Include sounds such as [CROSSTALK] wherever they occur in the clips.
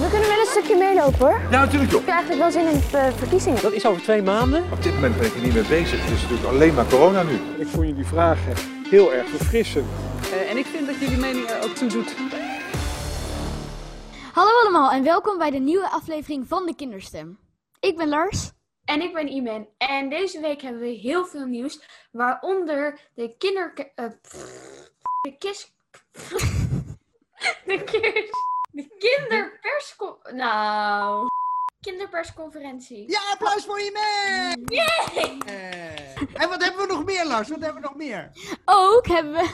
We kunnen wel een stukje meelopen hoor. Ja, natuurlijk joh. Ik heb eigenlijk wel zin in de verkiezingen. Dat is over twee maanden. Op dit moment ben ik er niet mee bezig. Het is natuurlijk alleen maar corona nu. Ik vond jullie vragen heel erg verfrissend. Uh, en ik vind dat jullie mening er ook toe doet. Hallo allemaal en welkom bij de nieuwe aflevering van de Kinderstem. Ik ben Lars. En ik ben Iman. En deze week hebben we heel veel nieuws, waaronder de kinder... Uh, de kis... [LAUGHS] de kis... De kinderpersco... Nou... [LAUGHS] Kinderpersconferentie. Ja, applaus voor Iman! Yay! Uh, en wat hebben we nog meer, Lars? Wat hebben we nog meer? Ook hebben we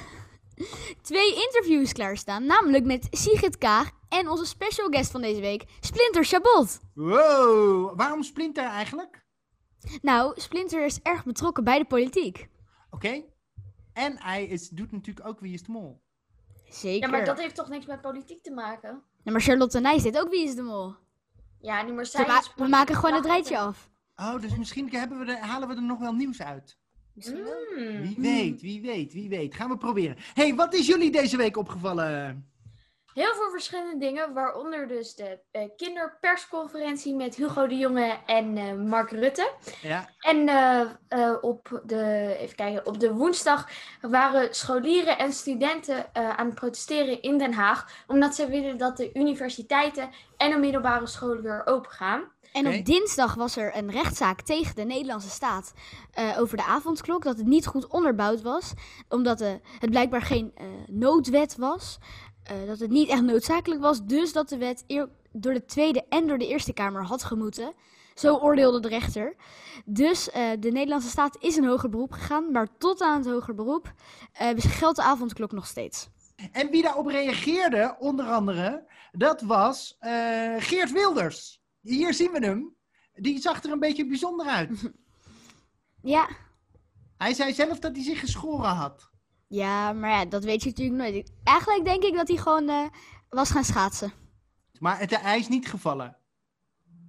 twee interviews klaarstaan. Namelijk met Sigrid Kaag en onze special guest van deze week, Splinter Chabot. Wow, waarom Splinter eigenlijk? Nou, Splinter is erg betrokken bij de politiek. Oké. Okay. En hij is, doet natuurlijk ook Wie is de Mol. Zeker. Ja, maar dat heeft toch niks met politiek te maken? Ja, maar Charlotte Nijs deed ook Wie is de Mol. Ja, nu maar zij ma We maken gewoon het rijtje af. Oh, dus misschien hebben we de, halen we er nog wel nieuws uit. Misschien wel. Mm. Wie weet, wie weet, wie weet. Gaan we proberen. hey, wat is jullie deze week opgevallen? Heel veel verschillende dingen, waaronder dus de uh, kinderpersconferentie met Hugo de Jonge en uh, Mark Rutte. Ja. En uh, op, de, even kijken, op de woensdag waren scholieren en studenten aan het protesteren in Den Haag, omdat ze willen dat de universiteiten en de middelbare scholen weer open gaan. En op dinsdag was er een rechtszaak tegen de Nederlandse staat over de avondklok. Dat het niet goed onderbouwd was, omdat het blijkbaar geen noodwet was. Uh, dat het niet echt noodzakelijk was, dus dat de wet door de Tweede en door de Eerste Kamer had gemoeten. Zo oordeelde de rechter. Dus uh, de Nederlandse staat is in hoger beroep gegaan, maar tot aan het hoger beroep uh, geldt de avondklok nog steeds. En wie daarop reageerde, onder andere, dat was Geert Wilders. Hier zien we hem. Die zag er een beetje bijzonder uit. [LAUGHS] ja. Hij zei zelf dat hij zich geschoren had. Ja, maar ja, dat weet je natuurlijk nooit. Eigenlijk denk ik dat hij gewoon uh, was gaan schaatsen. Maar het, hij is niet gevallen?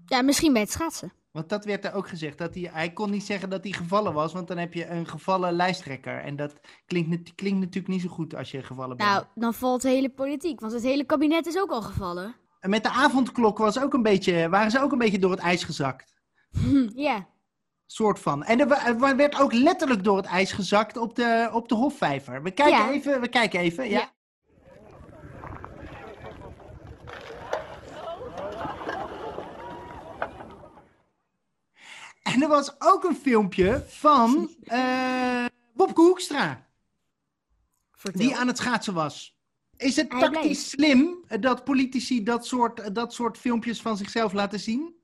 Ja, misschien bij het schaatsen. Want dat werd er ook gezegd. Dat hij, hij kon niet zeggen dat hij gevallen was, want dan heb je een gevallen lijsttrekker. En dat klinkt, klinkt natuurlijk niet zo goed als je gevallen bent. Nou, dan valt de hele politiek, want het hele kabinet is ook al gevallen. En met de avondklok was ook een beetje, waren ze ook een beetje door het ijs gezakt. [LAUGHS] ja. Soort van. En er werd ook letterlijk door het ijs gezakt op de, op de Hofvijver. We kijken ja. even. We kijken even. Ja. ja. En er was ook een filmpje van [LAUGHS] uh, Bobke Hoekstra. Vertel. Die aan het schaatsen was. Is het Hij tactisch slim dat politici dat soort, dat soort filmpjes van zichzelf laten zien?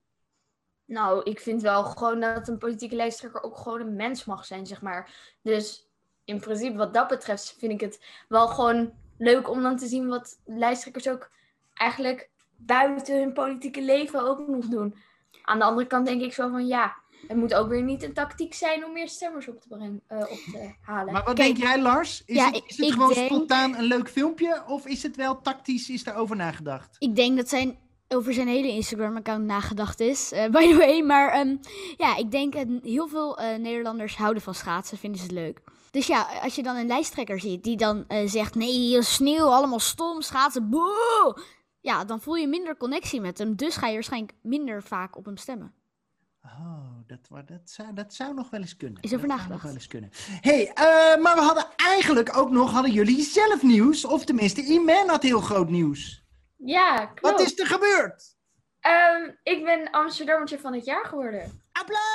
Nou, ik vind wel gewoon dat een politieke lijsttrekker ook gewoon een mens mag zijn, zeg maar. Dus in principe, wat dat betreft, vind ik het wel gewoon leuk om dan te zien wat lijsttrekkers ook eigenlijk buiten hun politieke leven ook nog doen. Aan de andere kant denk ik zo van ja, het moet ook weer niet een tactiek zijn om meer stemmers op te, brengen, uh, op te halen. Maar wat Kijk, denk jij, Lars? Is ja, het, is het ik gewoon denk- spontaan een leuk filmpje? Of is het wel tactisch, is daarover nagedacht? Ik denk dat zijn over zijn hele Instagram-account nagedacht is, eh, [LAUGHS] by the way. Maar ehm, ja, ik denk dat heel veel eh, Nederlanders houden van schaatsen, vinden ze het leuk. Dus ja, als je dan een lijsttrekker ziet die dan eh, zegt, nee, sneeuw, allemaal stom, schaatsen, boe! Ja, dan voel je minder connectie met hem, dus ga je waarschijnlijk minder vaak op hem stemmen. Oh, dat, dat, zou, dat zou nog wel eens kunnen. Is over dat zou nagedacht. nog wel eens kunnen. hey, maar we hadden eigenlijk ook nog, hadden jullie zelf nieuws? Of tenminste, Iman had heel groot nieuws. Ja, klopt. Wat is er gebeurd? Ehm, ik ben Amsterdammertje van het jaar geworden. Applaus!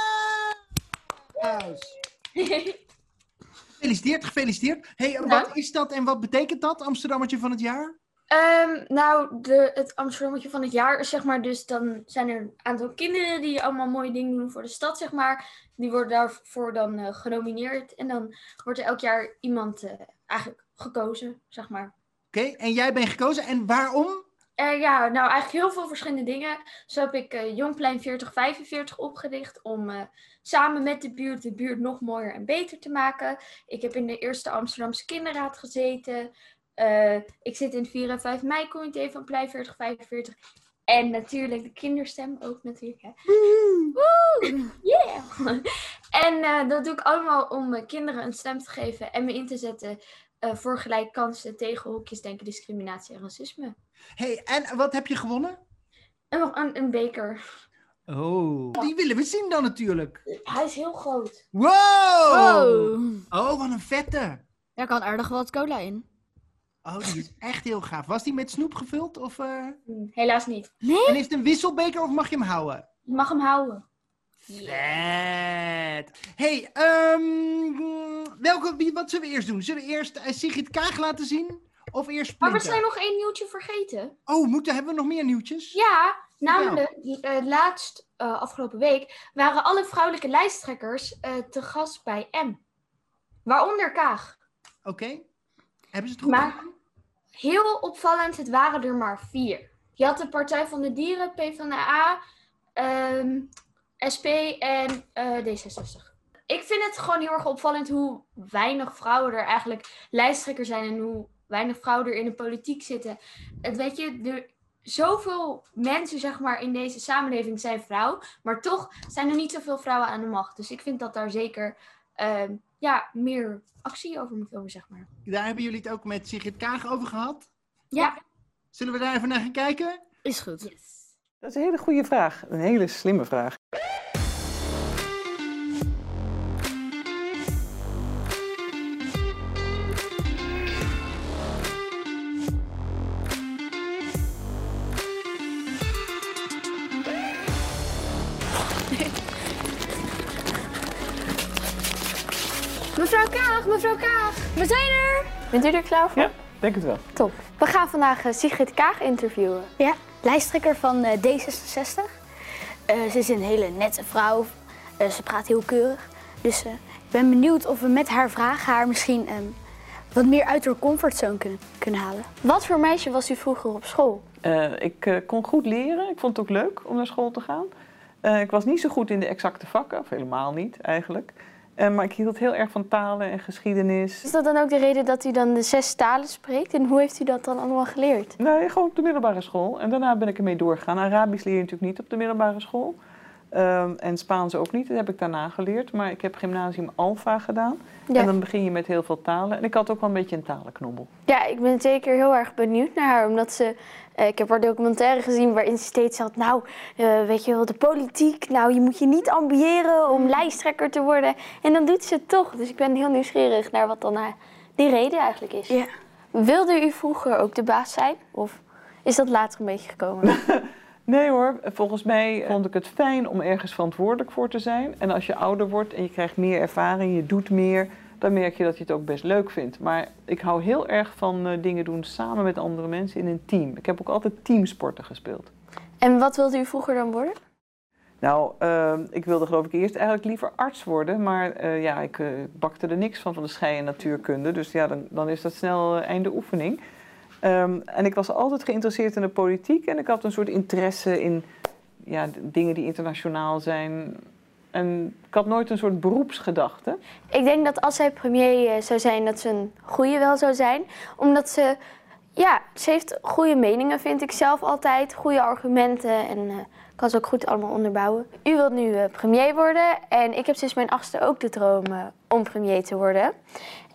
[LAUGHS] Gefeliciteerd, gefeliciteerd. hey, wat is dat en wat betekent dat, Amsterdammetje van het jaar? Ehm, nou, de, het Amsterdammetje van het jaar is zeg maar dus dan zijn er een aantal kinderen die allemaal mooie dingen doen voor de stad, zeg maar. Die worden daarvoor dan eh, genomineerd en dan wordt er elk jaar iemand eh, eigenlijk gekozen, zeg maar. Oké, en jij bent gekozen. En waarom? Eh, ja, nou eigenlijk heel veel verschillende dingen. Zo heb ik eh, Jongplein 4045 opgericht om eh, samen met de buurt de buurt nog mooier en beter te maken. Ik heb in de eerste Amsterdamse kinderraad gezeten. Ik zit in het 4 en 5 mei comité van Plein 4045. En natuurlijk de kinderstem ook natuurlijk. Hè. Woe! Yeah! [LAUGHS] en dat doe ik allemaal om kinderen een stem te geven en me in te zetten eh, voor gelijke kansen tegen hokjes, denken, discriminatie en racisme. hey, en wat heb je gewonnen? Een, een, een beker. Oh. Die willen we zien dan natuurlijk. Hij is heel groot. Wow! Oh. Oh, wat een vette. Daar kan aardig wat cola in. Oh, die is echt heel gaaf. Was die met snoep gevuld? Of, eh? Hm, Helaas niet. En is het een wisselbeker of mag je hem houden? Je mag hem houden. Vet. hey, ehm, welke, wat zullen we eerst doen? Zullen we eerst eh, Sigrid Kaag laten zien? Of eerst Maar we zijn nog één nieuwtje vergeten. Oh, moeten, hebben we nog meer nieuwtjes? Ja, namelijk eh, laatst eh, afgelopen week waren alle vrouwelijke lijsttrekkers te gast bij M. Waaronder Kaag. Oké. Hebben ze het goed Maar- gedaan? Heel opvallend, het waren er maar vier. Je had de Partij van de Dieren, PvdA, ehm SP en eh, D66. Ik vind het gewoon heel erg opvallend hoe weinig vrouwen er eigenlijk lijsttrekker zijn en hoe weinig vrouwen er in de politiek zitten. Het weet je, er, zoveel mensen zeg maar in deze samenleving zijn vrouw, maar toch zijn er niet zoveel vrouwen aan de macht. Dus ik vind dat daar zeker ehm, ja, meer actie over moet komen, zeg maar. Daar hebben jullie het ook met Sigrid Kaag over gehad. Ja. Zullen we daar even naar gaan kijken? Is goed. Dat is een hele goede vraag. Een hele slimme vraag. Bent u er klaar voor? Ja, denk het wel. Top. We gaan vandaag eh, Sigrid Kaag interviewen. Ja, lijsttrekker van eh, D66. Eh, ze is een hele nette vrouw. Eh, ze praat heel keurig. Dus eh, ik ben benieuwd of we met haar vragen haar misschien ehm, wat meer uit haar comfortzone kunnen, kunnen halen. Wat voor meisje was u vroeger op school? Eh, ik eh, kon goed leren. Ik vond het ook leuk om naar school te gaan. Eh, ik was niet zo goed in de exacte vakken, of helemaal niet eigenlijk. Eh, maar ik hield heel erg van talen en geschiedenis. Is dat dan ook de reden dat u dan de zes talen spreekt? En hoe heeft u dat dan allemaal geleerd? Nee, gewoon op de middelbare school. En daarna ben ik ermee doorgegaan. Arabisch leer je natuurlijk niet op de middelbare school. Ehm, en Spaans ook niet. Dat heb ik daarna geleerd. Maar ik heb gymnasium Alpha gedaan. Ja. En dan begin je met heel veel talen. En ik had ook wel een beetje een talenknobbel. Ja, ik ben zeker heel erg benieuwd naar haar. Omdat ze, eh, ik heb haar documentaire gezien waarin ze steeds zat... Nou, eh, weet je wel, de politiek. Nou, je moet je niet ambiëren om lijsttrekker te worden. En dan doet ze het toch. Dus ik ben heel nieuwsgierig naar wat dan haar, die reden eigenlijk is. Ja. Wilde u vroeger ook de baas zijn? Of is dat later een beetje gekomen? [LAUGHS] Nee hoor, volgens mij vond ik het fijn om ergens verantwoordelijk voor te zijn. En als je ouder wordt en je krijgt meer ervaring, je doet meer, dan merk je dat je het ook best leuk vindt. Maar ik hou heel erg van eh, dingen doen samen met andere mensen in een team. Ik heb ook altijd teamsporten gespeeld. en wat wilde u vroeger dan worden? Nou, eh, ik wilde geloof ik eerst eigenlijk liever arts worden. Maar eh, ja, ik eh, bakte er niks van van de schei en natuurkunde. Dus ja, dan, dan is dat snel eh, einde oefening. Ehm, en ik was altijd geïnteresseerd in de politiek. En ik had een soort interesse in ja, dingen die internationaal zijn. En ik had nooit een soort beroepsgedachte. Ik denk dat als zij premier eh, zou zijn, dat ze een goede wel zou zijn. Omdat ze, ja, ze heeft goede meningen, vind ik zelf altijd. Goede argumenten en eh, kan ze ook goed allemaal onderbouwen. U wilt nu eh, premier worden en ik heb sinds mijn achtste ook de droom om premier te worden.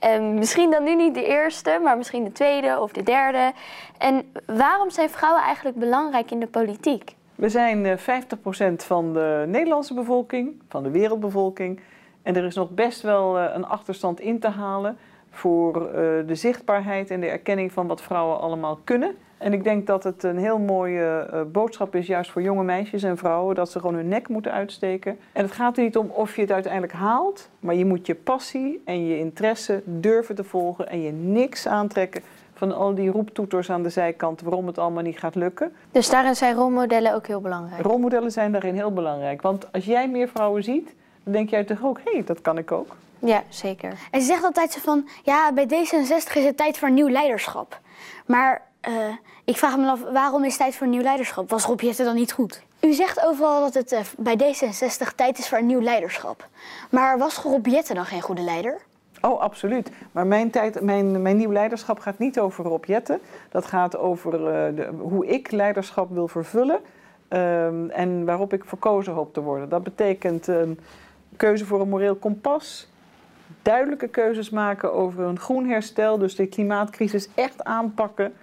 En misschien dan nu niet de eerste, maar misschien de tweede of de derde. En waarom zijn vrouwen eigenlijk belangrijk in de politiek? We zijn eh, 50% van de Nederlandse bevolking, van de wereldbevolking. En er is nog best wel eh, een achterstand in te halen voor eh, de zichtbaarheid en de erkenning van wat vrouwen allemaal kunnen. En ik denk dat het een heel mooie eh, boodschap is, juist voor jonge meisjes en vrouwen, dat ze gewoon hun nek moeten uitsteken. En het gaat er niet om of je het uiteindelijk haalt, maar je moet je passie en je interesse durven te volgen en je niks aantrekken van al die roeptoeters aan de zijkant waarom het allemaal niet gaat lukken. Dus daarin zijn rolmodellen ook heel belangrijk. Rolmodellen zijn daarin heel belangrijk. Want als jij meer vrouwen ziet, dan denk jij toch ook, hé, hey, dat kan ik ook. Ja, zeker. En ze zegt altijd zo van, ja, bij D66 is het tijd voor nieuw leiderschap. Maar eh, ik vraag me af, waarom is het tijd voor nieuw leiderschap? Was Rob Jetten dan niet goed? U zegt overal dat het eh, bij D66 tijd is voor een nieuw leiderschap. Maar was Rob Jetten dan geen goede leider? Oh, absoluut. Maar mijn, tijd, mijn, mijn nieuw leiderschap gaat niet over Rob Jetten. Dat gaat over eh, de, hoe ik leiderschap wil vervullen. ehm, en waarop ik verkozen hoop te worden. Dat betekent een keuze voor een moreel kompas. Duidelijke keuzes maken over een groen herstel. Dus de klimaatcrisis echt aanpakken.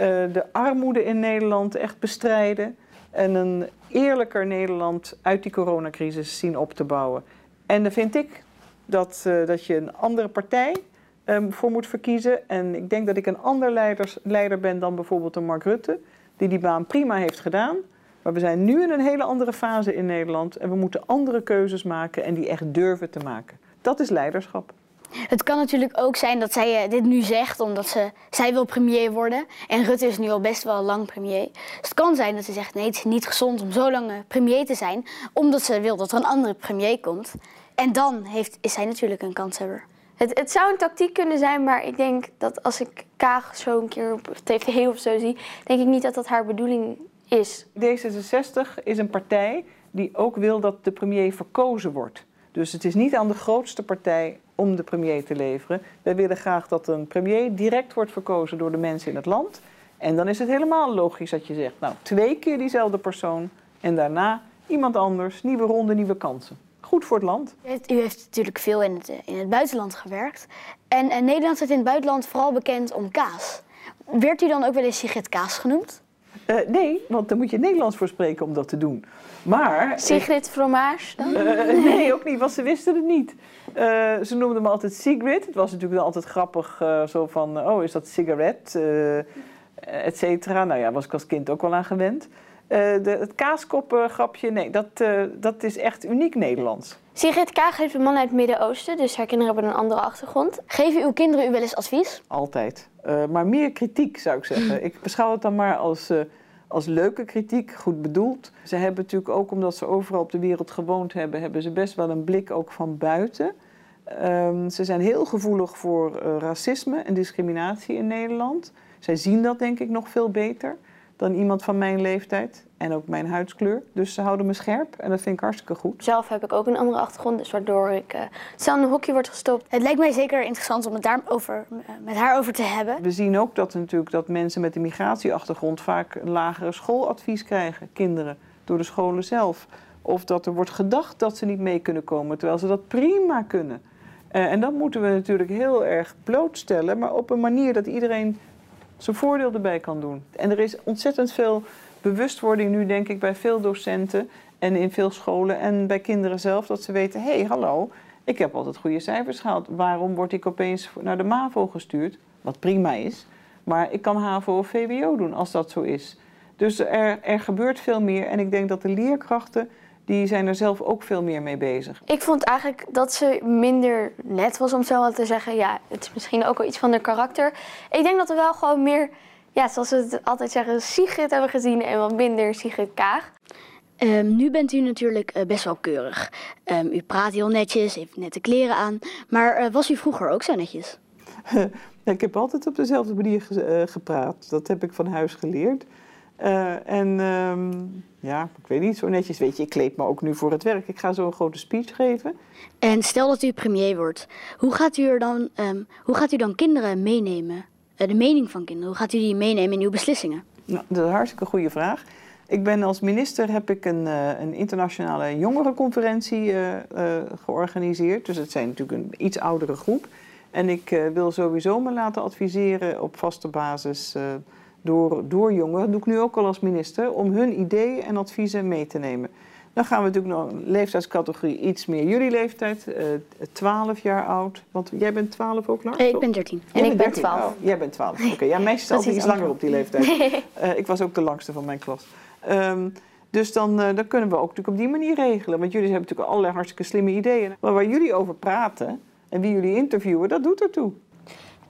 Eh, de armoede in Nederland echt bestrijden. en een eerlijker Nederland uit die coronacrisis zien op te bouwen. En dan vind ik dat, uh, dat je een andere partij um, voor moet verkiezen. En ik denk dat ik een ander leiders, leider ben dan bijvoorbeeld een Mark Rutte, die die baan prima heeft gedaan. Maar we zijn nu in een hele andere fase in Nederland en we moeten andere keuzes maken en die echt durven te maken. Dat is leiderschap. Het kan natuurlijk ook zijn dat zij dit nu zegt omdat ze, zij wil premier worden. En Rutte is nu al best wel lang premier. Dus het kan zijn dat ze zegt nee, het is niet gezond om zo lang premier te zijn. Omdat ze wil dat er een andere premier komt. En dan heeft, is zij natuurlijk een kanshebber. Het, het zou een tactiek kunnen zijn, maar ik denk dat als ik Kaag zo een keer op tv of zo zie, denk ik niet dat dat haar bedoeling is. D66 is een partij die ook wil dat de premier verkozen wordt. Dus het is niet aan de grootste partij om de premier te leveren. Wij willen graag dat een premier direct wordt verkozen door de mensen in het land. En dan is het helemaal logisch dat je zegt, nou, twee keer diezelfde persoon en daarna iemand anders, nieuwe ronde, nieuwe kansen. Goed voor het land. U heeft natuurlijk veel in het, in het buitenland gewerkt. En, en Nederland staat in het buitenland vooral bekend om kaas. Werd u dan ook wel eens Sigrid Kaas genoemd? Uh, nee, want daar moet je Nederlands voor spreken om dat te doen. Maar... Sigrid Fromage dan? Uh, nee, ook niet, want ze wisten het niet. Uh, ze noemden me altijd Sigrid. Het was natuurlijk altijd grappig, zo van, oh, is dat sigaret, et cetera. Nou ja, was ik als kind ook wel aan gewend. de, het kaaskopgrapje, nee, dat, dat is echt uniek Nederlands. Sigrid Kaag heeft een man uit het Midden-Oosten, dus haar kinderen hebben een andere achtergrond. Geven uw kinderen u wel eens advies? Altijd. Maar meer kritiek zou ik zeggen. ik beschouw het dan maar als, als leuke kritiek, goed bedoeld. Ze hebben natuurlijk ook, omdat ze overal op de wereld gewoond hebben, hebben ze best wel een blik ook van buiten. Um, ze zijn heel gevoelig voor uh, racisme en discriminatie in Nederland. Zij zien dat denk ik nog veel beter dan iemand van mijn leeftijd en ook mijn huidskleur. Dus ze houden me scherp en dat vind ik hartstikke goed. Zelf heb ik ook een andere achtergrond, dus waardoor ik uh, snel in een hokje word gestopt. Het lijkt mij zeker interessant om het daarover, uh, met haar over te hebben. We zien ook dat, natuurlijk, dat mensen met een migratieachtergrond vaak een lagere schooladvies krijgen, kinderen, door de scholen zelf. Of dat er wordt gedacht dat ze niet mee kunnen komen, terwijl ze dat prima kunnen. Uh, en dat moeten we natuurlijk heel erg blootstellen, maar op een manier dat iedereen zijn voordeel erbij kan doen. En er is ontzettend veel bewustwording nu, denk ik, bij veel docenten en in veel scholen en bij kinderen zelf, dat ze weten: hé, hey, hallo, ik heb altijd goede cijfers gehaald. Waarom word ik opeens naar de MAVO gestuurd? Wat prima is. Maar ik kan HAVO of VWO doen als dat zo is. Dus er, er gebeurt veel meer. En ik denk dat de leerkrachten die zijn er zelf ook veel meer mee bezig. Ik vond eigenlijk dat ze minder net was, om zo wat te zeggen. Ja, het is misschien ook wel iets van haar karakter. Ik denk dat we wel gewoon meer, ja, zoals we het altijd zeggen, Sigrid hebben gezien en wat minder Sigrid Kaag. Um, nu bent u natuurlijk uh, best wel keurig. Um, u praat heel netjes, heeft nette kleren aan. Maar uh, was u vroeger ook zo netjes? [LAUGHS] ik heb altijd op dezelfde manier ge uh, gepraat. Dat heb ik van huis geleerd. Uh, en um, ja, ik weet niet, zo netjes. Weet je, ik kleed me ook nu voor het werk. Ik ga zo een grote speech geven. En stel dat u premier wordt, hoe gaat u, er dan, um, hoe gaat u dan kinderen meenemen? Uh, de mening van kinderen, hoe gaat u die meenemen in uw beslissingen? Nou, dat is een hartstikke goede vraag. Ik ben als minister heb ik een, uh, een internationale jongerenconferentie georganiseerd. Dus het zijn natuurlijk een iets oudere groep. En ik wil sowieso me laten adviseren op vaste basis door, door jongeren, dat doe ik nu ook al als minister, om hun ideeën en adviezen mee te nemen. Dan gaan we natuurlijk nog een leeftijdscategorie iets meer jullie leeftijd, uh, 12 jaar oud. Want jij bent 12 ook, Lars? Nee, ik ben 13. En ik ben 12. Oh, jij bent 12. [LAUGHS] Oké, okay. ja, meisjes zijn altijd iets langer op die leeftijd. uh, [LAUGHS] ik was ook de langste van mijn klas. Um, dus dan, uh, dan kunnen we ook natuurlijk op die manier regelen. Want jullie hebben natuurlijk allerlei hartstikke slimme ideeën. Maar waar jullie over praten en wie jullie interviewen, dat doet ertoe.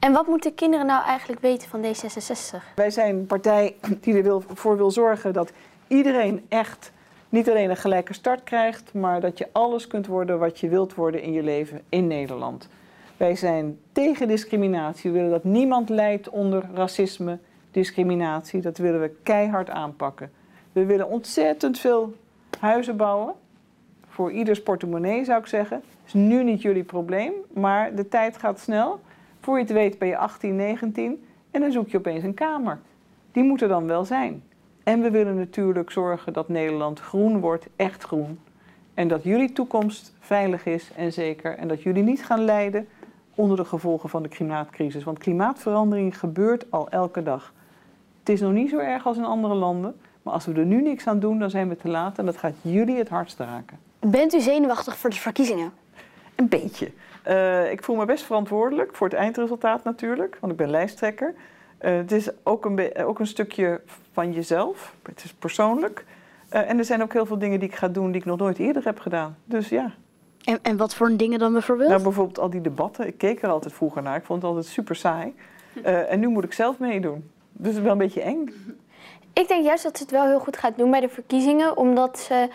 En wat moeten kinderen nou eigenlijk weten van D66? Wij zijn een partij die ervoor wil zorgen dat iedereen echt niet alleen een gelijke start krijgt, maar dat je alles kunt worden wat je wilt worden in je leven in Nederland. Wij zijn tegen discriminatie. We willen dat niemand lijdt onder racisme, discriminatie. Dat willen we keihard aanpakken. We willen ontzettend veel huizen bouwen. Voor ieders portemonnee zou ik zeggen. Is nu niet jullie probleem, maar de tijd gaat snel. Voor je het weet ben je 18, 19 en dan zoek je opeens een kamer. Die moet er dan wel zijn. En we willen natuurlijk zorgen dat Nederland groen wordt, echt groen. En dat jullie toekomst veilig is en zeker. En dat jullie niet gaan lijden onder de gevolgen van de klimaatcrisis. Want klimaatverandering gebeurt al elke dag. Het is nog niet zo erg als in andere landen, Maar als we er nu niks aan doen, dan zijn we te laat en dat gaat jullie het hardst raken. Bent u zenuwachtig voor de verkiezingen? Een beetje. Eh, ik voel me best verantwoordelijk voor het eindresultaat natuurlijk, want ik ben lijsttrekker. Eh, het is ook een, be- ook een stukje van jezelf. Het is persoonlijk. Eh, en er zijn ook heel veel dingen die ik ga doen die ik nog nooit eerder heb gedaan. Dus ja. En, en wat voor dingen dan bijvoorbeeld? Nou, bijvoorbeeld al die debatten. Ik keek er altijd vroeger naar. Ik vond het altijd super saai. Eh, en nu moet ik zelf meedoen. Dus het is wel een beetje eng. Ik denk juist dat ze het wel heel goed gaat doen bij de verkiezingen, omdat ze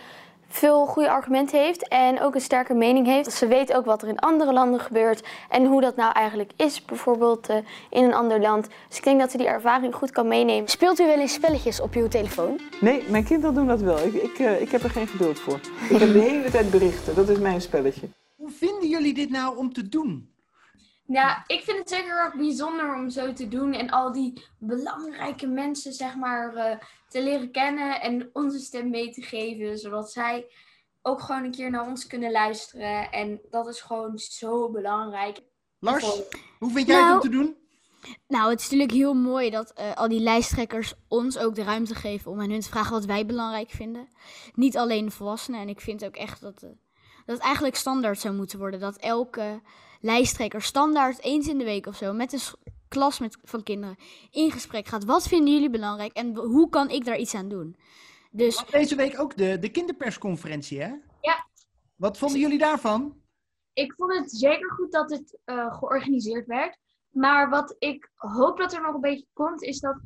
veel goede argumenten heeft en ook een sterke mening heeft. Ze weet ook wat er in andere landen gebeurt en hoe dat nou eigenlijk is, bijvoorbeeld eh, in een ander land. Dus ik denk dat ze die ervaring goed kan meenemen. Speelt u wel eens spelletjes op uw telefoon? Nee, mijn kinderen doen dat wel. Ik, ik, eh, ik heb er geen geduld voor. Ik heb de [LAUGHS] hele tijd berichten. Dat is mijn spelletje. Hoe vinden jullie dit nou om te doen? Ja, ik vind het zeker ook bijzonder om zo te doen en al die belangrijke mensen, zeg maar, eh, te leren kennen en onze stem mee te geven, zodat zij ook gewoon een keer naar ons kunnen luisteren. En dat is gewoon zo belangrijk. Lars, hoe vind jij het om Nou, te doen? Nou, het is natuurlijk heel mooi dat eh, al die lijsttrekkers ons ook de ruimte geven om aan hun te vragen wat wij belangrijk vinden. Niet alleen de volwassenen. En ik vind ook echt dat, eh, dat het eigenlijk standaard zou moeten worden. Dat elke lijsttrekker standaard eens in de week of zo met een klas met, van kinderen in gesprek gaat. Wat vinden jullie belangrijk en hoe kan ik daar iets aan doen? Dus Deze week ook de, de kinderpersconferentie, hè? Ja. Wat vonden jullie daarvan? Ik vond het zeker goed dat het eh, georganiseerd werd. Maar wat ik hoop dat er nog een beetje komt, is dat.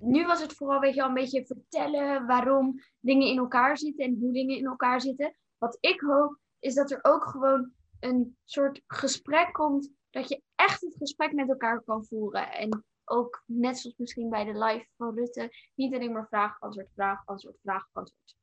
Nu was het vooral weet je, wel, een beetje vertellen waarom dingen in elkaar zitten en hoe dingen in elkaar zitten. Wat ik hoop, is dat er ook gewoon een soort gesprek komt. Dat je echt het gesprek met elkaar kan voeren. En ook net zoals misschien bij de live van Rutte, niet alleen maar vraag, antwoord, vraag, antwoord, vraag, antwoord.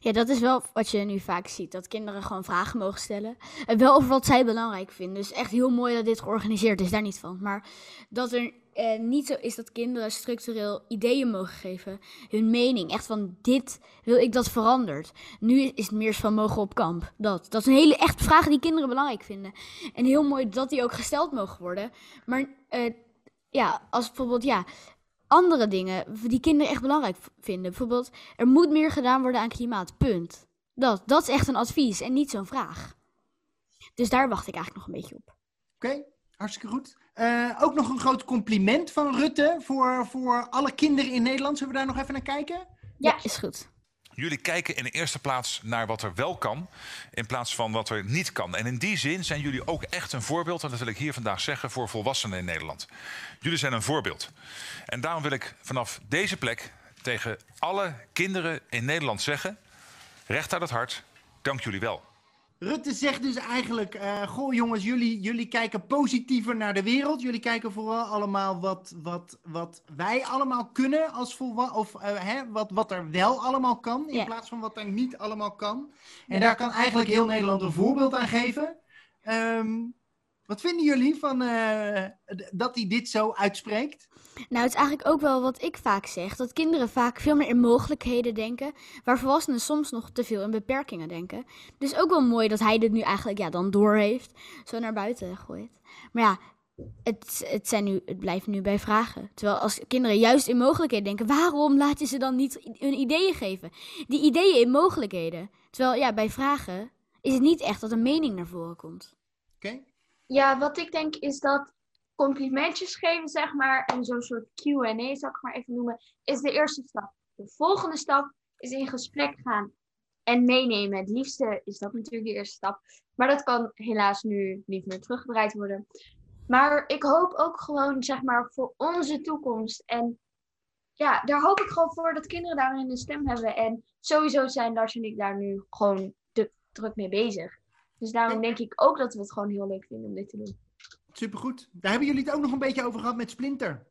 Ja, dat is wel wat je nu vaak ziet. Dat kinderen gewoon vragen mogen stellen. En wel over wat zij belangrijk vinden. Dus echt heel mooi dat dit georganiseerd is, daar niet van. Maar dat er eh, niet zo is dat kinderen structureel ideeën mogen geven. Hun mening. Echt van, dit wil ik dat verandert. Nu is het meer van mogen op kamp. Dat. Dat is een hele echt vraag die kinderen belangrijk vinden. En heel mooi dat die ook gesteld mogen worden. Maar eh, ja, als bijvoorbeeld, ja... Andere dingen die kinderen echt belangrijk vinden. Bijvoorbeeld, er moet meer gedaan worden aan klimaat. Punt. Dat, dat is echt een advies en niet zo'n vraag. Dus daar wacht ik eigenlijk nog een beetje op. Oké, hartstikke goed. Eh, ook nog een groot compliment van Rutte voor, voor alle kinderen in Nederland. Zullen we daar nog even naar kijken? Ja, is goed. Jullie kijken in de eerste plaats naar wat er wel kan, in plaats van wat er niet kan. En in die zin zijn jullie ook echt een voorbeeld, en dat wil ik hier vandaag zeggen, voor volwassenen in Nederland. Jullie zijn een voorbeeld. En daarom wil ik vanaf deze plek tegen alle kinderen in Nederland zeggen: recht uit het hart, dank jullie wel. Rutte zegt dus eigenlijk, eh, goh jongens, jullie, jullie kijken positiever naar de wereld. Jullie kijken vooral allemaal wat, wat, wat wij allemaal kunnen als volwassenen. Of eh, hè, wat, wat er wel allemaal kan, in plaats van wat er niet allemaal kan. En daar kan eigenlijk heel Nederland een voorbeeld aan geven. Ehm, wat vinden jullie van eh, dat hij dit zo uitspreekt? Nou, het is eigenlijk ook wel wat ik vaak zeg: dat kinderen vaak veel meer in mogelijkheden denken, waar volwassenen soms nog te veel in beperkingen denken. Dus ook wel mooi dat hij dit nu eigenlijk ja, dan door heeft, zo naar buiten gooit. Maar ja, het, het, zijn nu, het blijft nu bij vragen. Terwijl als kinderen juist in mogelijkheden denken, waarom laat je ze dan niet hun ideeën geven? Die ideeën in mogelijkheden. Terwijl ja, bij vragen is het niet echt dat een mening naar voren komt. Oké? Ja, wat ik denk is dat complimentjes geven, zeg maar, en zo'n soort QA, zal ik maar even noemen, is de eerste stap. De volgende stap is in gesprek gaan en meenemen. Het liefste is dat natuurlijk de eerste stap. Maar dat kan helaas nu niet meer teruggedraaid worden. Maar ik hoop ook gewoon, zeg maar, voor onze toekomst. En ja, daar hoop ik gewoon voor dat kinderen daarin een stem hebben. En sowieso zijn Lars en ik daar nu gewoon druk mee bezig. Dus daarom denk ik ook dat we het gewoon heel leuk vinden om dit te doen. Supergoed. Daar hebben jullie het ook nog een beetje over gehad met Splinter.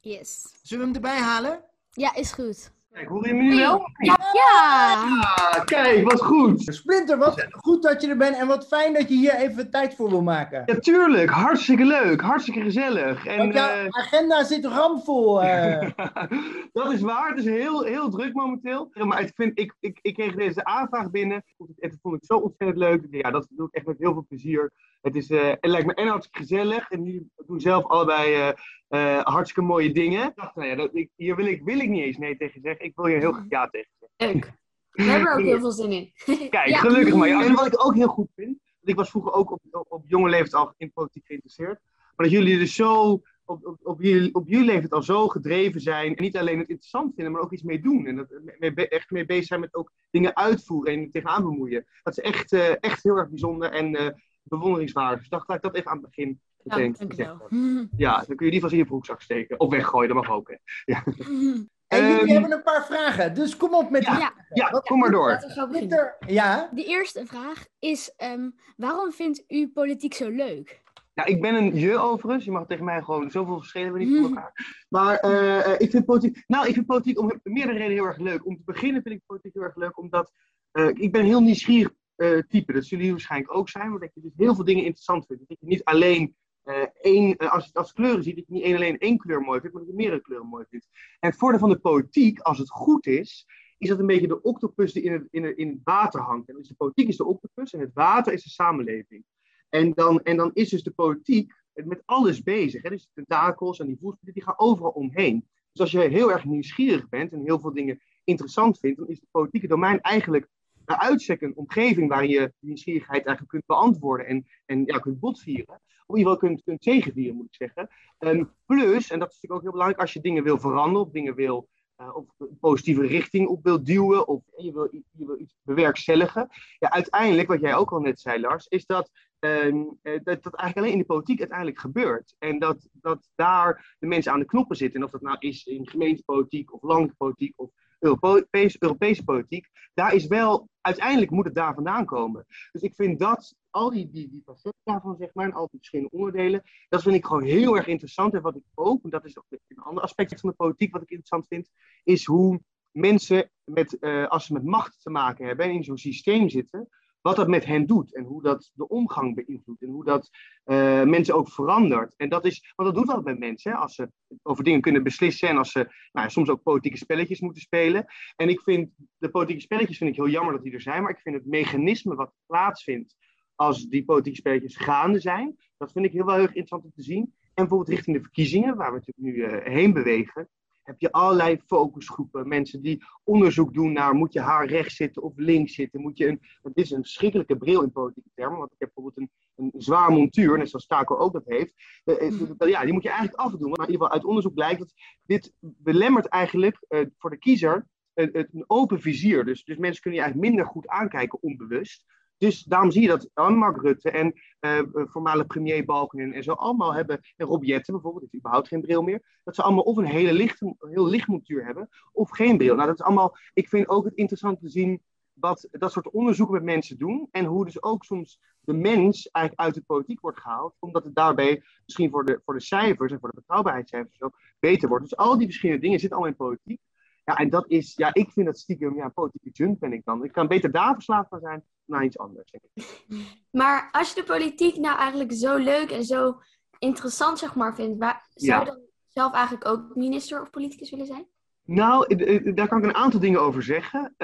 Yes. Zullen we hem erbij halen? Ja, is goed. Kijk, hoor je me nu wel? Ja! Ah, kijk, wat goed. Splinter, wat goed dat je er bent en wat fijn dat je hier even tijd voor wil maken. Ja, tuurlijk. Hartstikke leuk. Hartstikke gezellig. En, Want jouw eh, agenda zit ramvol. eh. [LAUGHS] dat is waar. Het is heel, heel druk momenteel. Ja, Maar ik, vind, ik, ik, ik kreeg deze aanvraag binnen. Het vond ik zo ontzettend leuk. Ja, dat doe ik echt met heel veel plezier. Het, is, eh, het lijkt me en hartstikke gezellig. En jullie doen zelf allebei eh, eh, hartstikke mooie dingen. Ik dacht, nou ja, dat, ik, hier wil ik, wil ik niet eens nee tegen zeggen. Ik wil je heel graag ja tegen zeggen. Leuk. We hebben er ook heel veel zin in. [LAUGHS] Kijk, Ja. gelukkig maar. Ja, en wat ik ook heel goed vind, want ik was vroeger ook op, op, op jonge leeftijd al in politiek geïnteresseerd, maar dat jullie dus zo op, op, op, jullie, op jullie leeftijd al zo gedreven zijn en niet alleen het interessant vinden, maar ook iets mee doen. En dat, mee, echt mee bezig zijn met ook dingen uitvoeren en er tegenaan bemoeien. Dat is echt, eh, echt heel erg bijzonder en eh, bewonderingswaardig. Dus dacht, laat ik dat even aan het begin meteen Ja. [LAUGHS] Ja, dan kun je die van in je broekzak steken. Of weggooien, dat mag ook. Hè. Ja. [LAUGHS] En jullie Ehm, hebben een paar vragen, dus kom op met die Ja. vragen. ja, Wat- kom maar door. Laten we zo Zit beginnen. er- Ja, De eerste vraag is, ehm, waarom vindt u politiek zo leuk? Ja, ik ben een je overigens. Je mag tegen mij gewoon zoveel verschillen we niet van elkaar. Maar eh, eh, ik vind politiek. Nou, ik vind politiek om meerdere redenen heel erg leuk. Om te beginnen vind ik politiek heel erg leuk, omdat eh, ik ben een heel nieuwsgierig eh, type. Dat zullen jullie waarschijnlijk ook zijn, maar dat je dus heel veel dingen interessant vindt. Dat je niet alleen eh, één, eh, als je het als kleuren ziet, dat je niet alleen één kleur mooi vindt, maar dat je meerdere kleuren mooi vindt. En het voordeel van de politiek, als het goed is, is dat een beetje de octopus die in het, in het, in het water hangt. En dus de politiek is de octopus en het water is de samenleving. En dan, en dan is dus de politiek met alles bezig. Dus de tentakels en die voetspelen, die gaan overal omheen. Dus als je heel erg nieuwsgierig bent en heel veel dingen interessant vindt, dan is het politieke domein eigenlijk bij uitstek een omgeving waarin je die nieuwsgierigheid eigenlijk kunt beantwoorden en, en ja, kunt botvieren. Of in ieder geval kunt, kunt zegenvieren, moet ik zeggen. Ehm, plus, en dat is natuurlijk ook heel belangrijk, als je dingen wil veranderen of dingen wil eh, of een positieve richting op wil duwen of je wil, je wil iets bewerkstelligen. Ja, uiteindelijk, wat jij ook al net zei, Lars, is dat ehm, eh, dat, dat eigenlijk alleen in de politiek uiteindelijk gebeurt. En dat, dat daar de mensen aan de knoppen zitten. En of dat nou is in gemeentepolitiek of landelijke of Europese, Europese politiek. Daar is wel, uiteindelijk moet het daar vandaan komen. Dus ik vind dat, al die, die, die facetten daarvan, zeg maar, en al die verschillende onderdelen, dat vind ik gewoon heel erg interessant. En wat ik ook, en dat is ook een ander aspect van de politiek wat ik interessant vind, is hoe mensen, met, eh, als ze met macht te maken hebben en in zo'n systeem zitten, wat dat met hen doet en hoe dat de omgang beïnvloedt en hoe dat eh, mensen ook verandert. En dat is, want dat doet dat met mensen, hè, als ze over dingen kunnen beslissen en als ze nou, soms ook politieke spelletjes moeten spelen. En ik vind, de politieke spelletjes vind ik heel jammer dat die er zijn, maar ik vind het mechanisme wat plaatsvindt als die politieke spelletjes gaande zijn, dat vind ik heel wel heel erg interessant om te zien. En bijvoorbeeld richting de verkiezingen, waar we natuurlijk nu eh, heen bewegen, heb je allerlei focusgroepen. Mensen die onderzoek doen naar moet je haar rechts zitten of links zitten. Moet je een, het is een verschrikkelijke bril in politieke termen. Want ik heb bijvoorbeeld een, een zwaar montuur, net zoals Taco ook dat heeft. Eh, eh, ja, die moet je eigenlijk afdoen. Maar in ieder geval uit onderzoek blijkt dat dit belemmert eigenlijk eh, voor de kiezer een, een open vizier. Dus, dus mensen kunnen je eigenlijk minder goed aankijken onbewust. Dus daarom zie je dat Mark Rutte en eh, voormalig premier Balkenende en zo allemaal hebben, en Rob Jetten bijvoorbeeld, heeft überhaupt geen bril meer, dat ze allemaal of een hele licht, heel licht montuur hebben, of geen bril. Nou, dat is allemaal, ik vind ook het interessant te zien wat dat soort onderzoeken met mensen doen, en hoe dus ook soms de mens eigenlijk uit de politiek wordt gehaald, omdat het daarbij misschien voor de, voor de cijfers en voor de betrouwbaarheidscijfers zo beter wordt. Dus al die verschillende dingen zitten allemaal in politiek. Ja, en dat is, ja, ik vind dat stiekem, ja, politieke junk ben ik dan. Ik kan beter daar verslaafd van zijn dan aan iets anders, denk ik. [LAUGHS] Maar als je de politiek nou eigenlijk zo leuk en zo interessant zeg maar vindt, waar, zou Ja. je dan zelf eigenlijk ook minister of politicus willen zijn? Nou, eh, eh, daar kan ik een aantal dingen over zeggen.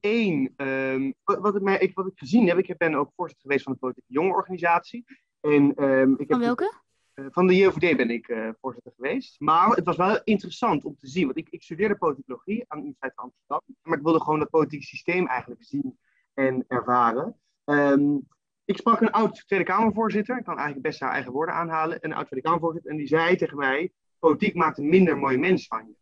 Eén, wat, wat, ik mij- ik- wat ik gezien heb, ik ben ook voorzitter geweest van de Politieke Jongerenorganisatie. En, ehm, ik heb Van welke? Eh, van de JOVD ben ik eh, voorzitter geweest. Maar het was wel interessant om te zien. Want ik, ik studeerde politicologie aan de Universiteit Amsterdam. Maar ik wilde gewoon het politieke systeem eigenlijk zien en ervaren. Ehm, ik sprak een oud Tweede Kamervoorzitter. Ik kan eigenlijk best haar eigen woorden aanhalen. Een oud Tweede Kamervoorzitter. En die zei tegen mij: Politiek maakt een minder mooi mens van je.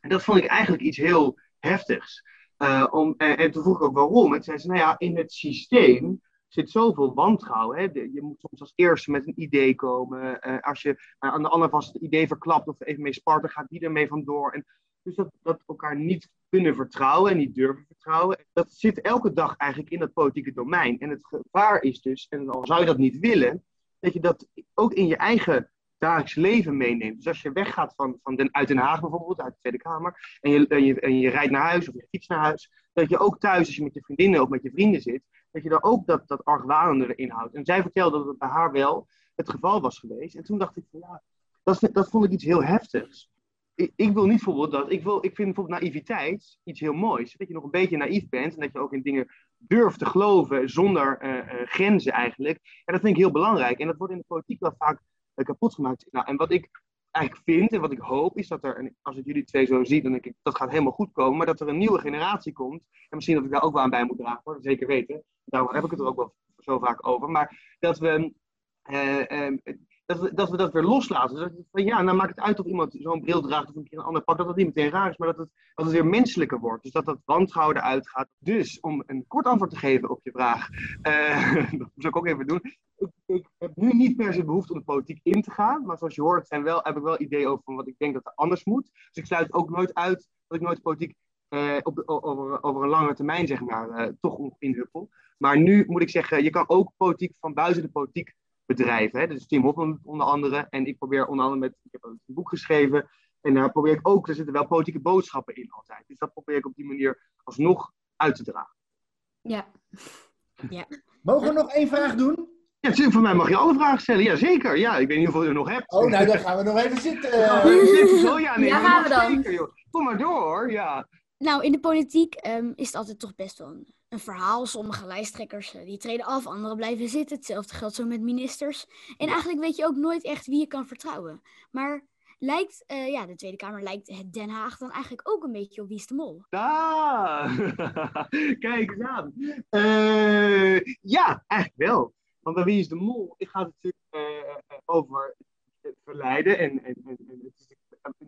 En dat vond ik eigenlijk iets heel heftigs. Eh, om, en, en toen vroeg ik ook waarom. En zei ze: Nou ja, in het systeem zit zoveel wantrouwen. Hè? Je moet soms als eerste met een idee komen. Eh, als je eh, aan de ander vast het idee verklapt of even mee spart, dan gaat die ermee vandoor. En dus dat, dat elkaar niet kunnen vertrouwen en niet durven vertrouwen. Dat zit elke dag eigenlijk in dat politieke domein. En het gevaar is dus, en al zou je dat niet willen, dat je dat ook in je eigen dagelijks leven meeneemt. Dus als je weggaat van, van den, uit Den Haag bijvoorbeeld, uit de Tweede Kamer, en je, en, je, en je rijdt naar huis of je fietst naar huis, dat je ook thuis, als je met je vriendinnen of met je vrienden zit, dat je daar ook dat, dat argwanende erin houdt. En zij vertelde dat het bij haar wel het geval was geweest. En toen dacht ik van ja, dat, dat vond ik iets heel heftigs. Ik, ik wil niet bijvoorbeeld dat, ik, wil, ik vind bijvoorbeeld naïviteit iets heel moois. Dat je nog een beetje naïef bent en dat je ook in dingen durft te geloven zonder eh, eh, grenzen eigenlijk. En dat vind ik heel belangrijk. En dat wordt in de politiek wel vaak eh, kapot gemaakt. Nou, en wat ik eigenlijk vind en wat ik hoop is dat er, en als ik jullie twee zo zie, dan denk ik dat gaat helemaal goed komen, maar dat er een nieuwe generatie komt. En misschien dat ik daar ook wel aan bij moet dragen, hoor, zeker weten. Daarom heb ik het er ook wel zo vaak over. Maar dat we, eh, eh, dat, we, dat we dat weer loslaten. Dus van, ja, nou maakt het uit of iemand zo'n bril draagt of een keer een ander pak, dat dat niet meteen raar is, maar dat het, dat het weer menselijker wordt. Dus dat dat wantrouwen eruit gaat. Dus om een kort antwoord te geven op je vraag, eh, [LAUGHS] dat zou ik ook even doen. Ik, ik heb nu niet per se behoefte om de politiek in te gaan, maar zoals je hoort zijn wel, heb ik wel ideeën over van wat ik denk dat er anders moet. Dus ik sluit ook nooit uit dat ik nooit politiek eh, op de- over, over een lange termijn zeg maar, eh, toch inhuppel. Maar nu moet ik zeggen, je kan ook politiek van buiten de politiek bedrijven. Hè? Dus Tim Hofman onder andere. En ik probeer onder andere met, ik heb een boek geschreven. En daar probeer ik ook, er zitten wel politieke boodschappen in altijd. Dus dat probeer ik op die manier alsnog uit te dragen. Ja. [LAUGHS] ja. Mogen we nog één vraag doen? Ja, natuurlijk, voor mij mag je alle vragen stellen. Ja, zeker. Ja, ik weet niet hoeveel je er nog hebt. Oh, nou dan gaan we nog even zitten. [LAUGHS] Ja, zitten zo. Ja, nee, Ja, gaan we dan. Zeker, joh. Kom maar door, hoor. Ja. Nou, in de politiek ehm, is het altijd toch best wel een, een verhaal. Sommige lijsttrekkers eh, die treden af, anderen blijven zitten. Hetzelfde geldt zo met ministers. En eigenlijk weet je ook nooit echt wie je kan vertrouwen. Maar lijkt, eh, ja, de Tweede Kamer lijkt het Den Haag dan eigenlijk ook een beetje op Wie is de Mol. Ah, [LAUGHS] kijk eens aan. Eh, ja, eigenlijk wel. Want bij Wie is de Mol gaat het natuurlijk over het verleiden. En, en, en, en het is,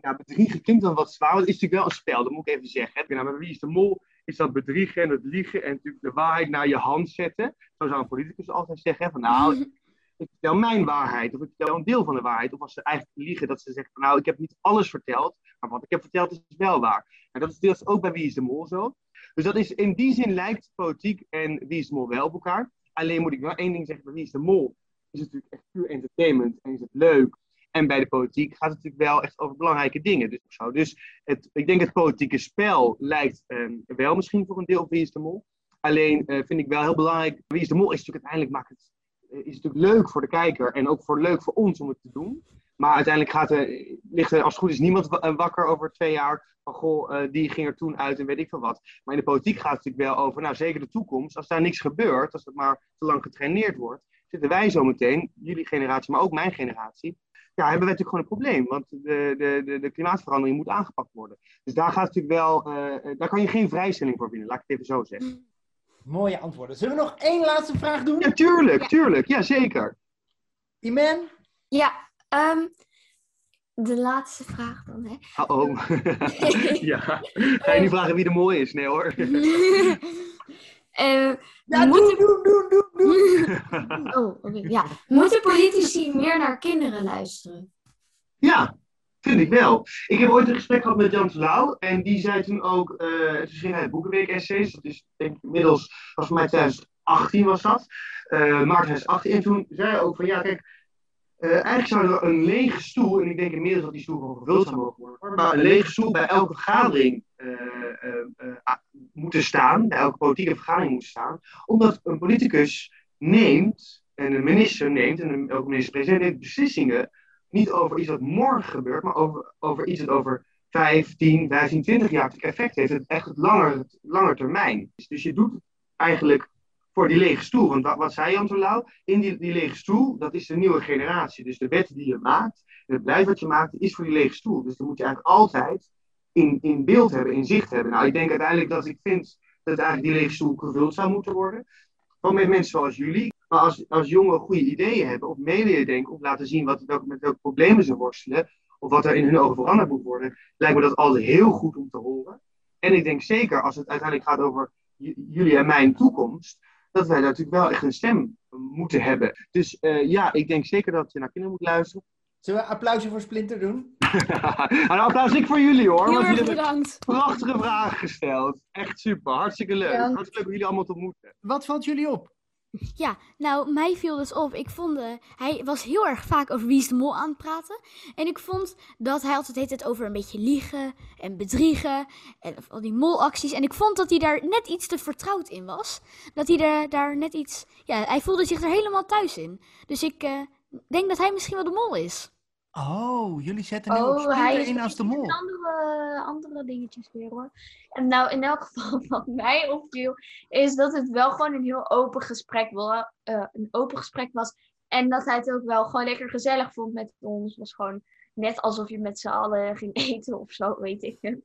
nou, bedriegen klinkt dan wat zwaar, want het is natuurlijk wel een spel, dat moet ik even zeggen. Nou, bij Wie is de Mol is dat bedriegen en het liegen en natuurlijk de waarheid naar je hand zetten. Zo zou een politicus altijd zeggen, van nou, [LAUGHS] ik vertel mijn waarheid, of ik vertel een deel van de waarheid. Of als ze eigenlijk liegen, dat ze zeggen van nou, ik heb niet alles verteld, maar wat ik heb verteld is wel waar. En dat is deels ook bij Wie is de Mol zo. Dus dat is, in die zin lijkt politiek en Wie is de Mol wel op elkaar. Alleen moet ik wel één ding zeggen, bij Wie is de Mol is het natuurlijk echt puur entertainment en is het leuk. En bij de politiek gaat het natuurlijk wel echt over belangrijke dingen. Dus, zo. dus het, ik denk het politieke spel lijkt ehm, wel misschien voor een deel op Wie is de Mol. Alleen eh, vind ik wel heel belangrijk, Wie is de Mol is natuurlijk uiteindelijk maakt het eh, is natuurlijk leuk voor de kijker en ook voor, leuk voor ons om het te doen. Maar uiteindelijk gaat ligt er als het goed is niemand eh, wakker over twee jaar van goh, die ging er toen uit en weet ik veel wat. Maar in de politiek gaat het natuurlijk wel over, nou zeker de toekomst. Als daar niks gebeurt, als het maar te lang getraineerd wordt, zitten wij zo meteen, jullie generatie, maar ook mijn generatie, ja, hebben wij natuurlijk gewoon een probleem. Want de, de, de, de klimaatverandering moet aangepakt worden. Dus daar gaat natuurlijk wel, eh, eh, daar kan je geen vrijstelling voor winnen, laat ik het even zo zeggen. Mooie antwoorden. Zullen we nog één laatste vraag doen? Ja, tuurlijk, tuurlijk, ja zeker. Iman? Ja, ehm, de laatste vraag dan, hè. Oh, [LAUGHS] ja. Ga je nu vragen wie de mooi is? Nee hoor. [LAUGHS] Eh, Ja, moeten... doen, doen, doen, doen. [LAUGHS] Oh, oké. Ja. Moeten politici meer naar kinderen luisteren? Ja, vind ik wel. Ik heb ooit een gesprek gehad met Jan Terlouw. En die zei toen ook, eh toen schreef hij Boekenweek essays. Dat is denk ik inmiddels, was voor mij 2018 was dat. eh maart 2018. En toen zei hij ook van, ja kijk, eh, eigenlijk zou er een lege stoel, en ik denk inmiddels dat die stoel gewoon gevuld zou mogen worden, maar een lege stoel bij elke vergadering ah, moeten staan, bij elke politieke vergadering moet staan, omdat een politicus neemt, en een minister neemt, en een, minister-president neemt beslissingen niet over iets wat morgen gebeurt, maar over, over iets dat over 5, 10, 15, 20 jaar effect heeft. Het echt het langer, langer termijn. Dus je doet eigenlijk voor die lege stoel. Want wat, wat zei Jan Terlouw? In die, die lege stoel, dat is de nieuwe generatie. Dus de wetten die je maakt, het beleid wat je maakt, is voor die lege stoel. Dus dan moet je eigenlijk altijd in, in beeld hebben, in zicht hebben. Nou, ik denk uiteindelijk dat ik vind dat eigenlijk die lege stoel gevuld zou moeten worden. Gewoon met mensen zoals jullie. Maar als, als jongeren goede ideeën hebben, of mee denken, of laten zien wat, met welke problemen ze worstelen, of wat er in hun ogen veranderd moet worden, lijkt me dat altijd heel goed om te horen. En ik denk zeker als het uiteindelijk gaat over jullie en mijn toekomst, dat wij daar natuurlijk wel echt een stem moeten hebben. Dus eh, ja, ik denk zeker dat je naar kinderen moet luisteren. Zullen we een applausje voor Splinter doen? [LAUGHS] een applaus ik voor jullie hoor. Heel erg bedankt. prachtige vragen gesteld. Echt super, hartstikke leuk. Bedankt. Hartstikke leuk om jullie allemaal te ontmoeten. Wat valt jullie op? Ja, nou, mij viel dus op. Ik vond, eh, hij was heel erg vaak over Wie is de Mol aan het praten. En ik vond dat hij altijd het over een beetje liegen en bedriegen. En al die molacties. En ik vond dat hij daar net iets te vertrouwd in was. Dat hij er, daar net iets... Ja, hij voelde zich er helemaal thuis in. Dus ik eh, denk dat hij misschien wel de mol is. Oh, jullie zetten nu op Oh, Splinter hij in als de mol. andere, andere dingetjes weer hoor. En nou, in elk [LAUGHS] geval wat mij opviel, is dat het wel gewoon een heel open gesprek, wel, eh, een open gesprek was. En dat hij het ook wel gewoon lekker gezellig vond met ons. Was gewoon net alsof je met z'n allen ging [LAUGHS] eten of zo, weet ik het.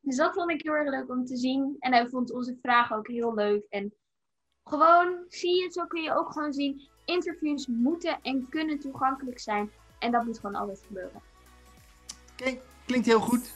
Dus dat vond ik heel erg leuk om te zien. En hij vond onze vragen ook heel leuk. En gewoon, zie je, zo kun je ook gewoon zien. Interviews moeten en kunnen toegankelijk zijn. En dat moet gewoon altijd gebeuren. Oké, klinkt heel goed.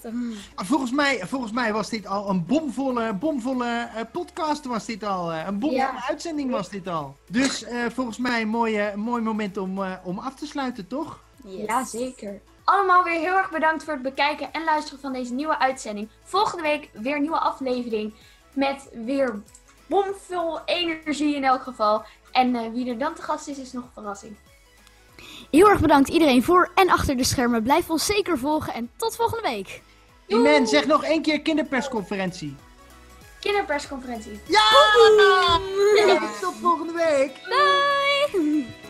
Ah, Volgens mij, volgens mij was dit al een bomvolle, bomvolle eh, podcast. Was dit al. eh, een bomvolle Ja. uitzending was dit al. Dus eh, volgens mij een mooi, eh, mooi moment om, eh, om af te sluiten, toch? Ja, zeker. Allemaal weer heel erg bedankt voor het bekijken en luisteren van deze nieuwe uitzending. Volgende week weer een nieuwe aflevering. Met weer bomvol energie in elk geval. En eh, wie er dan te gast is, is nog een verrassing. Heel erg bedankt iedereen voor en achter de schermen. Blijf ons zeker volgen en tot volgende week. Iman, zeg nog één keer kinderpersconferentie. Kinderpersconferentie. Ja! Tot volgende week. Bye!